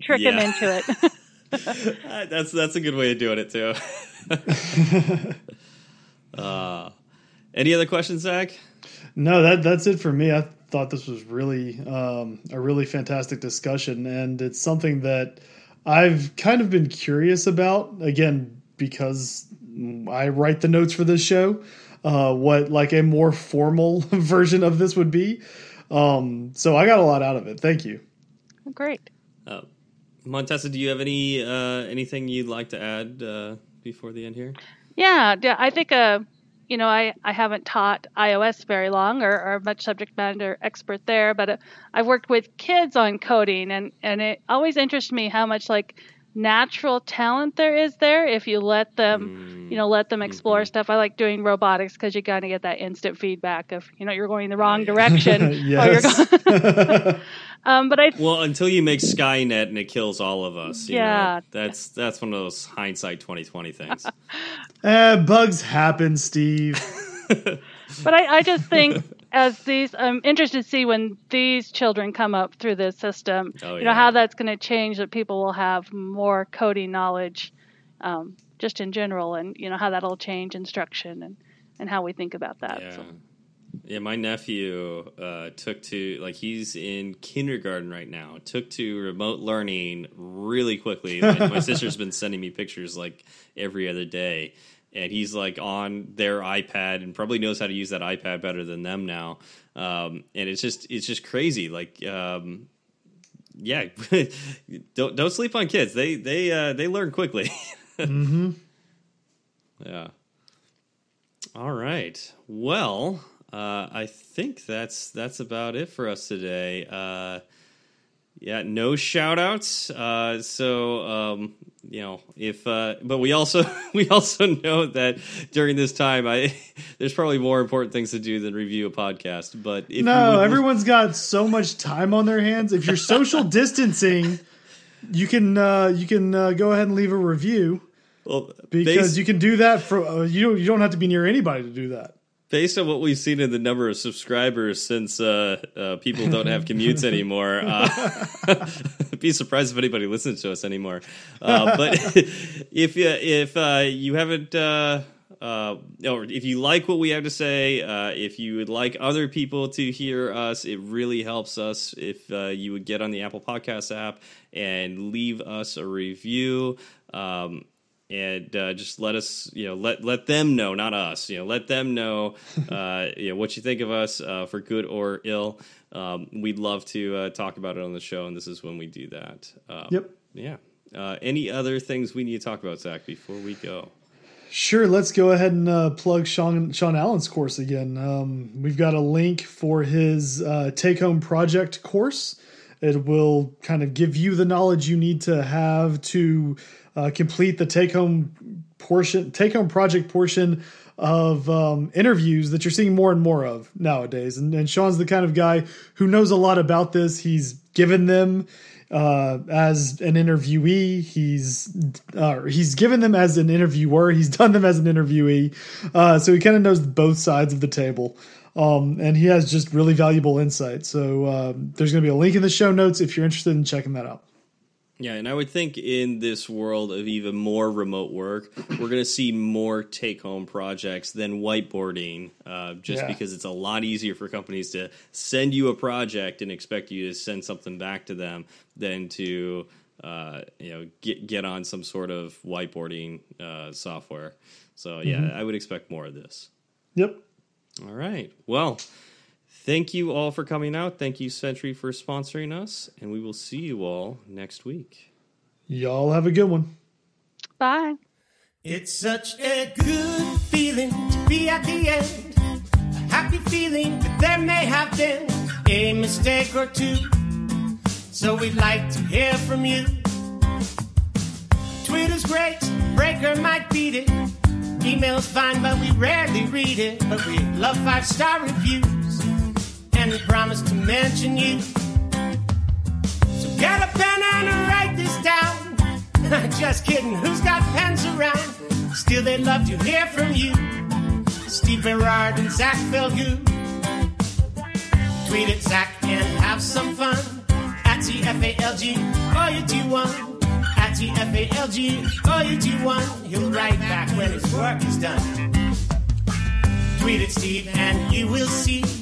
trick them into it. Uh, that's that's a good way of doing it too uh, any other questions zach No, that that's it for me. I thought this was really um, a really fantastic discussion, and it's something that I've kind of been curious about. Again, because I write the notes for this show, uh, what like a more formal version of this would be. Um, so I got a lot out of it. Thank you. Great. Uh, Montessa, do you have any uh, anything you'd like to add uh, before the end here? Yeah, yeah, I think uh, you know, I, I haven't taught iOS very long or, or much subject matter expert there, but uh, I've worked with kids on coding, and and it always interests me how much like natural talent there is there if you let them, you know, let them explore Mhm. stuff. I like doing robotics because you kind of get that instant feedback of you know you're going the wrong direction. or you're yes. going, um, but I Well, until you make Skynet and it kills all of us, you know, Yeah. that's that's one of those hindsight twenty twenty things. Eh, bugs happen, Steve. But I, I just think as these, I'm interested to see when these children come up through the system, Oh, you know, how that's going to change that people will have more coding knowledge um, just in general and, you know, how that'll change instruction and, and how we think about that. yeah. So, Yeah, my nephew uh, took to like he's in kindergarten right now. Took to remote learning really quickly. My, my sister's been sending me pictures like every other day, and he's like on their iPad and probably knows how to use that iPad better than them now. Um, and it's just it's just crazy. Like, um, yeah, don't don't sleep on kids. They they uh, they learn quickly. mm-hmm. Yeah. All right. Well, uh, I think that's that's about it for us today. Uh, yeah, no shout outs. Uh, so um, you know, if uh, but we also we also know that during this time, I there's probably more important things to do than review a podcast. But if no, everyone's got so much time on their hands. If you're social distancing, you can uh, you can uh, go ahead and leave a review. Well, because you can do that for uh, you. You don't have to be near anybody to do that. Based on what we've seen in the number of subscribers since uh, uh, people don't have commutes anymore, uh, be surprised if anybody listens to us anymore. Uh, but if if uh, you haven't. or if you like what we have to say, if you would like other people to hear us, it really helps us if you would get on the Apple Podcast app and leave us a review. Um, and uh, just let us, you know, let let them know, not us, you know, let them know, uh, you know, what you think of us uh, for good or ill. Um, we'd love to uh, talk about it on the show, and this is when we do that. Um, yep. Yeah. Uh, any other things we need to talk about, Zach, before we go? Sure. Let's go ahead and uh, plug Sean Sean Allen's course again. Um, we've got a link for his take home project course. It will kind of give you the knowledge you need to have to uh, complete the take home portion, take home project portion of um, interviews that you're seeing more and more of nowadays. And, and, Sean's the kind of guy who knows a lot about this. He's given them uh, as an interviewee. He's uh, he's given them as an interviewer. He's done them as an interviewee. Uh, so he kind of knows both sides of the table. Um, and he has just really valuable insight. So um, there's going to be a link in the show notes if you're interested in checking that out. Yeah, and I would think in this world of even more remote work, we're going to see more take home projects than whiteboarding, uh, just yeah. because it's a lot easier for companies to send you a project and expect you to send something back to them than to. Uh, you know, get get on some sort of whiteboarding uh, software. So yeah, mm-hmm. I would expect more of this. Yep. All right. Well, Thank you all for coming out. Thank you, Sentry, for sponsoring us. And we will see you all next week. Y'all have a good one. Bye. It's such a good feeling to be at the end. A happy feeling that there may have been a mistake or two. So we'd like to hear from you. Twitter's great, Breaker might beat it. Email's fine, but we rarely read it. But we love five star reviews and promised to mention you. So get a pen and write this down. Just kidding, who's got pens around? Still, they'd love to hear from you. Steve Berard and Zach Falgout. Tweet at Zach and have some fun. At TFALG, all you do one. At TFALG, all you do one. He'll write back when his work is done. Tweet at Steve and you will see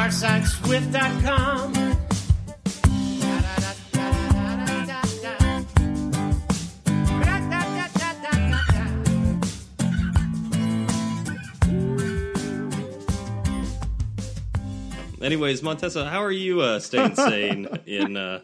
firesideswift.com. Anyways, Montessa, how are you uh, staying sane in uh,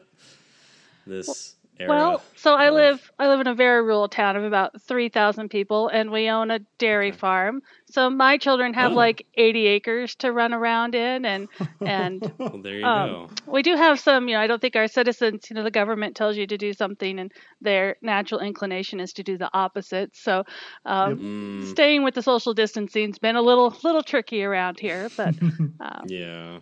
this era. Well, so I live I live in a very rural town of about three thousand people, and we own a dairy farm. So my children have Oh. like eighty acres to run around in, and and well, there you um, go. we do have some. You know, I don't think our citizens. You know, the government tells you to do something, and their natural inclination is to do the opposite. So, um, Mm, staying with the social distancing's been a little little tricky around here, but. Um, yeah.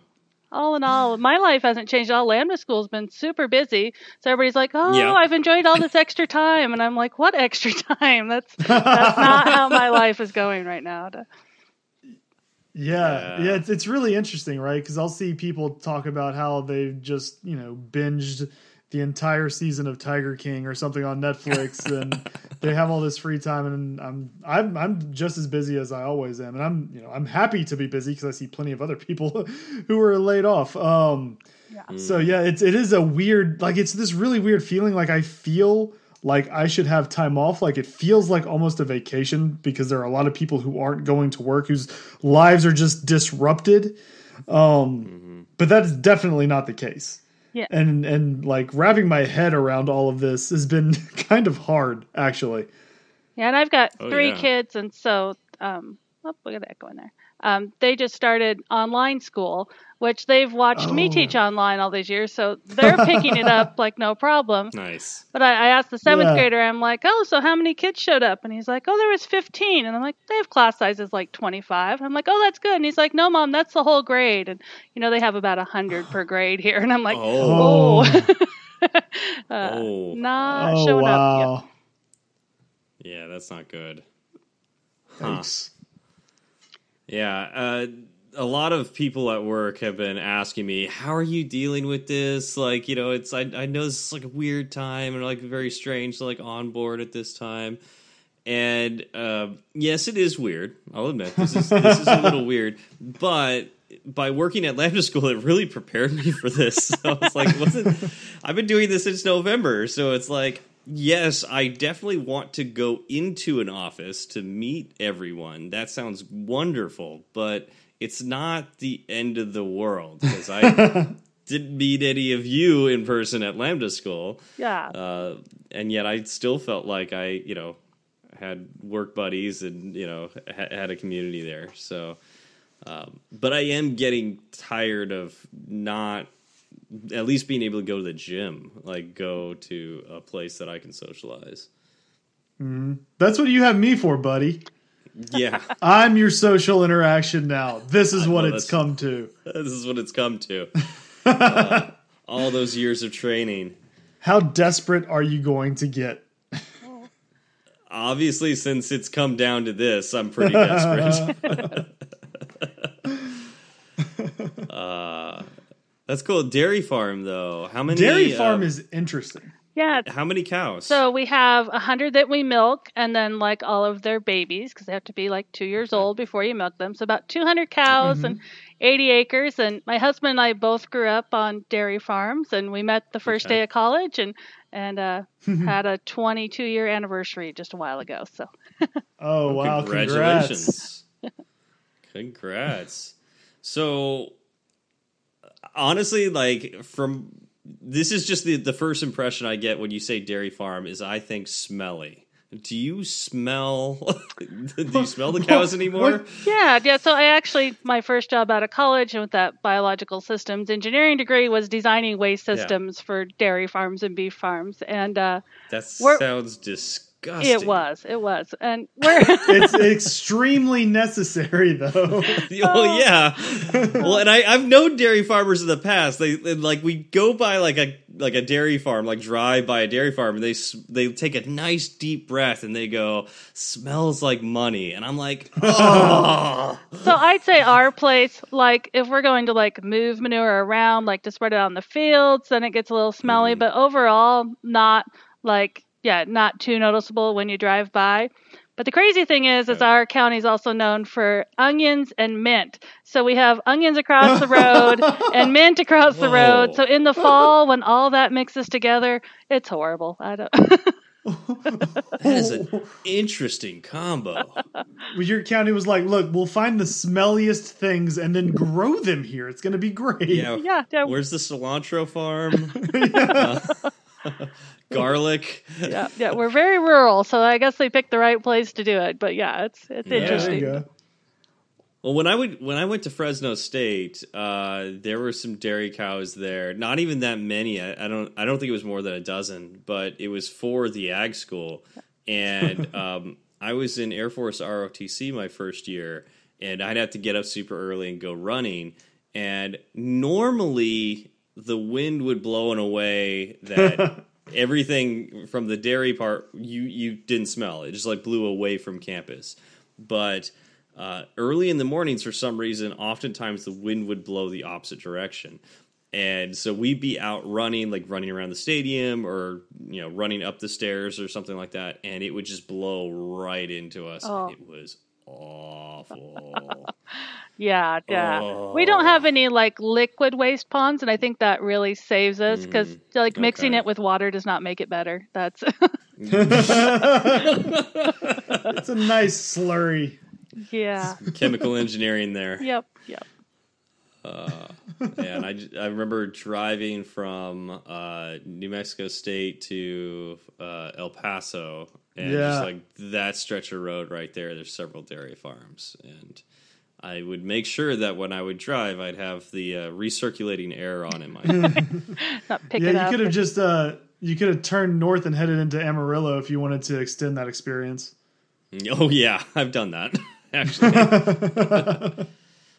All in all, my life hasn't changed at all. Lambda School's been super busy. So everybody's like, "Oh, Yeah. I've enjoyed all this extra time," and I'm like, "What extra time? That's that's not how my life is going right now." To- Yeah, Yeah. yeah, it's it's really interesting, right? Because I'll see people talk about how they've just you know binged the entire season of Tiger King or something on Netflix, and they have all this free time, and I'm I'm I'm just as busy as I always am, and I'm you know I'm happy to be busy because I see plenty of other people who are laid off. Um, yeah. so yeah, it's it is a weird like it's this really weird feeling. Like I feel like I should have time off. Like it feels like almost a vacation because there are a lot of people who aren't going to work whose lives are just disrupted. Um, but that is definitely not the case. Yeah. And and like wrapping my head around all of this has been kind of hard, actually. Yeah, and I've got Oh, three yeah. kids, and so um, oh, look at that going there. Um, they just started online school, which they've watched me Oh. teach online all these years, so they're picking it up like no problem. Nice. But I, I asked the seventh Yeah. grader, I'm like, oh, so how many kids showed up? And he's like, oh, there was 15. And I'm like, they have class sizes like 25. I'm like, oh, that's good. And he's like, no, mom, that's the whole grade. And, you know, they have about 100 per grade here. And I'm like, Oh. uh, Oh. not oh showing up. Yep. wow. Yeah, that's not good. Thanks. Yeah, uh, a lot of people at work have been asking me, "How are you dealing with this?" Like, you know, it's I, I know this is like a weird time and like very strange to like on board at this time. And uh, yes, it is weird. I'll admit this is this is a little weird, but by working at Lambda School, it really prepared me for this. So I was like, wasn't I've been doing this since November, so it's like, yes, I definitely want to go into an office to meet everyone. That sounds wonderful, but it's not the end of the world because I didn't meet any of you in person at Lambda School Yeah. uh, and yet I still felt like I, you know, had work buddies and you know ha- had a community there. So, um, but I am getting tired of not at least being able to go to the gym, like go to a place that I can socialize. That's what you have me for, buddy. Yeah, I'm your social interaction now. This is what it's come to. this is what it's come to. Uh, all those years of training. How desperate are you going to get? Obviously, since it's come down to this, I'm pretty desperate. uh, that's cool. Dairy farm, though. How many? Dairy farm uh, is interesting. Yeah. How many cows? So we have a hundred that we milk, and then like all of their babies, because they have to be like two years old before you milk them. So about 200 cows and 80 acres. And my husband and I both grew up on dairy farms, and we met the first Okay. day of college, and and uh, had a 22 year anniversary just a while ago. So Oh wow! Congrats. Congratulations. Congrats. So honestly, like from this is just the the first impression I get when you say dairy farm is I think smelly. Do you smell do you smell the cows anymore? Yeah, yeah. So I actually my first job out of college and with that biological systems engineering degree was designing waste Yeah. systems for dairy farms and beef farms, and uh, That sounds disgusting. It was, it was, and we're. It's extremely necessary, though. Oh yeah. well, and I, I've known dairy farmers in the past. They, they like we go by like a like a dairy farm, like drive by a dairy farm, and they they take a nice deep breath and they go, "Smells like money," and I'm like, "Oh, So I'd say our place, like if we're going to like move manure around, like to spread it on the fields, then it gets a little smelly. Mm-hmm. But overall, not like yeah, not too noticeable when you drive by. But the crazy thing is, is our county is also known for onions and mint. So we have onions across the road and mint across the road. So in the fall, when all that mixes together, it's horrible. I don't. that is an interesting combo." Your county was like, "Look, we'll find the smelliest things and then grow them here. It's going to be great." Yeah. yeah, yeah. Where's the cilantro farm? Uh, garlic. yeah, yeah. We're very rural, so I guess they picked the right place to do it. But yeah, it's it's Yeah, there you There interesting. Well, when I would when I went to Fresno State, uh, there were some dairy cows there. Not even that many. I, I don't I don't think it was more than a dozen, but it was for the ag school, and um, I was in Air Force ROTC my first year, and I'd have to get up super early and go running. And normally the wind would blow in a way that everything from the dairy part you you didn't smell. It just like blew away from campus, but uh, early in the mornings, for some reason, oftentimes the wind would blow the opposite direction. And so we'd be out running, like running around the stadium or, you know, running up the stairs or something like that. And it would just blow right into us. Oh. And it was awful. Yeah, yeah. We don't have any like liquid waste ponds, and I think that really saves us because like mixing okay. it with water does not make it better. That's It's a nice slurry. yeah. Chemical engineering there. Yep. Yep. Yeah, and I remember driving from uh, New Mexico State to uh, El Paso, and Yeah. just like that stretch of road right there, there's several dairy farms, and I would make sure that when I would drive, I'd have the uh, recirculating air on in my. Not pick Yeah, you could have just uh you could have turned north and headed into Amarillo if you wanted to extend that experience. oh yeah, I've done that actually.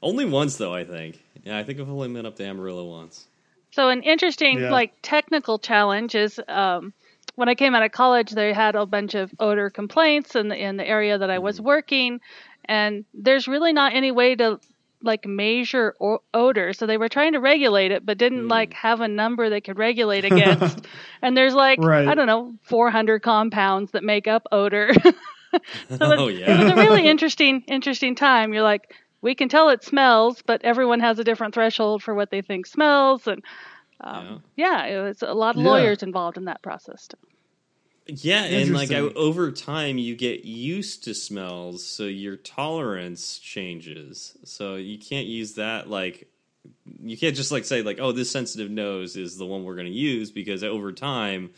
only once though, I think. Yeah, I think I've only been up to Amarillo once. So an interesting Yeah. like technical challenge is um, when I came out of college, they had a bunch of odor complaints in the in the area that I was mm. working, and there's really not any way to like measure o- odor. So they were trying to regulate it, but didn't like mm. have a number they could regulate against. and there's like Right. I don't know 400 compounds that make up odor. oh it yeah. was a really interesting interesting time. You're like, we can tell it smells, but everyone has a different threshold for what they think smells, and um, yeah. it was a lot of Yeah. lawyers involved in that process. Too. Yeah, and like I, over time, you get used to smells, so your tolerance changes. So you can't use that like you can't just like say like, oh, this sensitive nose is the one we're going to use because over time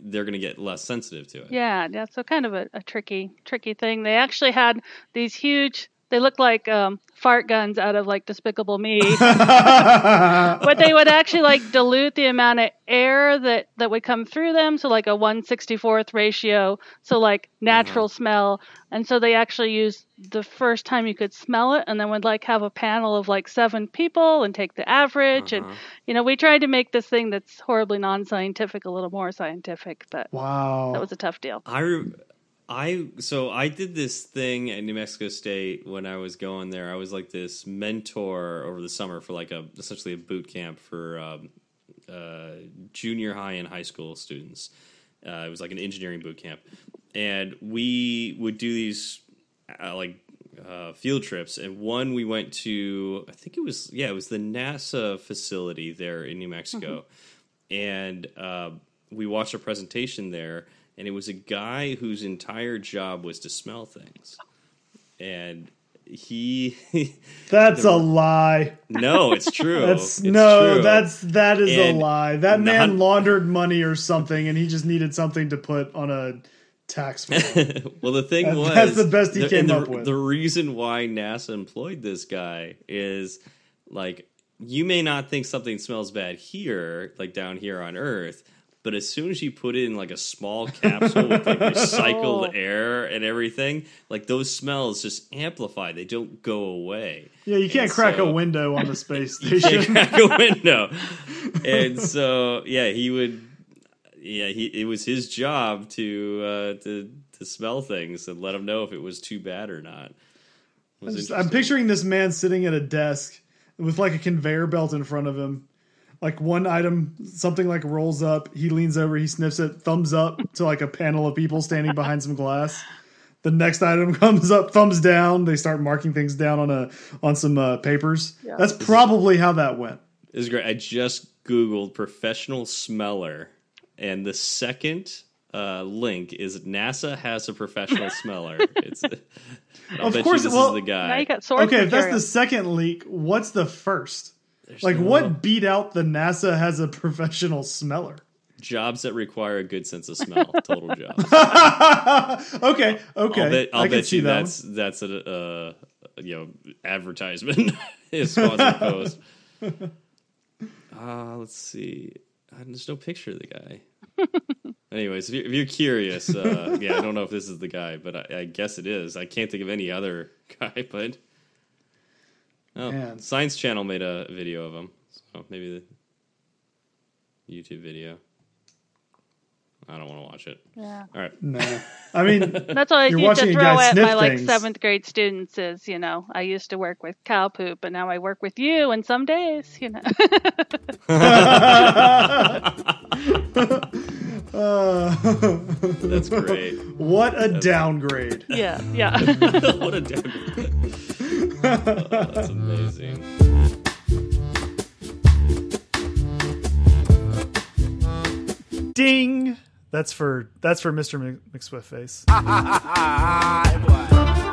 they're going to get less sensitive to it. Yeah, yeah. So kind of a, a tricky, tricky thing. They actually had these huge. They looked like um, fart guns out of like Despicable Me, but they would actually like dilute the amount of air that that would come through them. So like a one sixty fourth ratio. So like natural smell, and so they actually used the first time you could smell it, and then would like have a panel of like seven people and take the average. And you know, we tried to make this thing that's horribly non-scientific a little more scientific, but wow. that was a tough deal. I re- I so I did this thing at New Mexico State when I was going there. I was like this mentor over the summer for like a essentially a boot camp for um, uh, junior high and high school students. Uh, it was like an engineering boot camp, and we would do these uh, like uh, field trips. And one we went to, I think it was yeah, it was the NASA facility there in New Mexico, and uh, we watched a presentation there. And it was a guy whose entire job was to smell things, and he That's a lie. no, it's true. That's It's no, true. that's that is And a lie. That man not- laundered money or something, and he just needed something to put on a tax form. well, the thing That- was that's the best he the, came the, up with. The reason why NASA employed this guy is like you may not think something smells bad here, like down here on Earth, but as soon as you put it in like a small capsule with like recycled air and everything, like those smells just amplify. They don't go away. yeah, you can't And crack so- a window on the space You station. can't crack a window. and so yeah, he would yeah, he it was his job to uh to to smell things and let him know if it was too bad or not. Was Just- I'm picturing this man sitting at a desk with like a conveyor belt in front of him. Like one item, something like rolls up. He leans over, he sniffs it, thumbs up to like a panel of people standing behind some glass. The next item comes up, thumbs down. They start marking things down on a on some uh, papers. That's probably how that went. It was great. I just googled professional smeller and the second uh, link is NASA has a professional smeller. It's I'll Of bet course, you this well- is the Now guy. you got source Okay, if that's the second leak, what's the first? Like, no- what beat out the NASA has a professional smeller? Jobs that require a good sense of smell. Total jobs. okay, okay. I'll bet, I'll I bet see you that. that's that's a uh, you know advertisement is sponsored post. Uh, let's see. Uh, There's no picture of the guy. Anyways, if you're, if you're curious, uh, yeah, I don't know if this is the guy, but I, I guess it is. I can't think of any other guy, but oh, Man. Science Channel made a video of him, so maybe the YouTube video. I don't want to watch it. Yeah. All right. No, I mean, That's what I You're used to a throw guy at sniff my like things. seventh grade students is, you know, I used to work with cow poop, but now I work with you, and some days, you know. uh, That's great. what a downgrade. yeah, yeah. what a damn. Oh, that's mm-hmm. amazing. Ding. That's for that's for Mr. Mc- McSwift face. Hi, boy.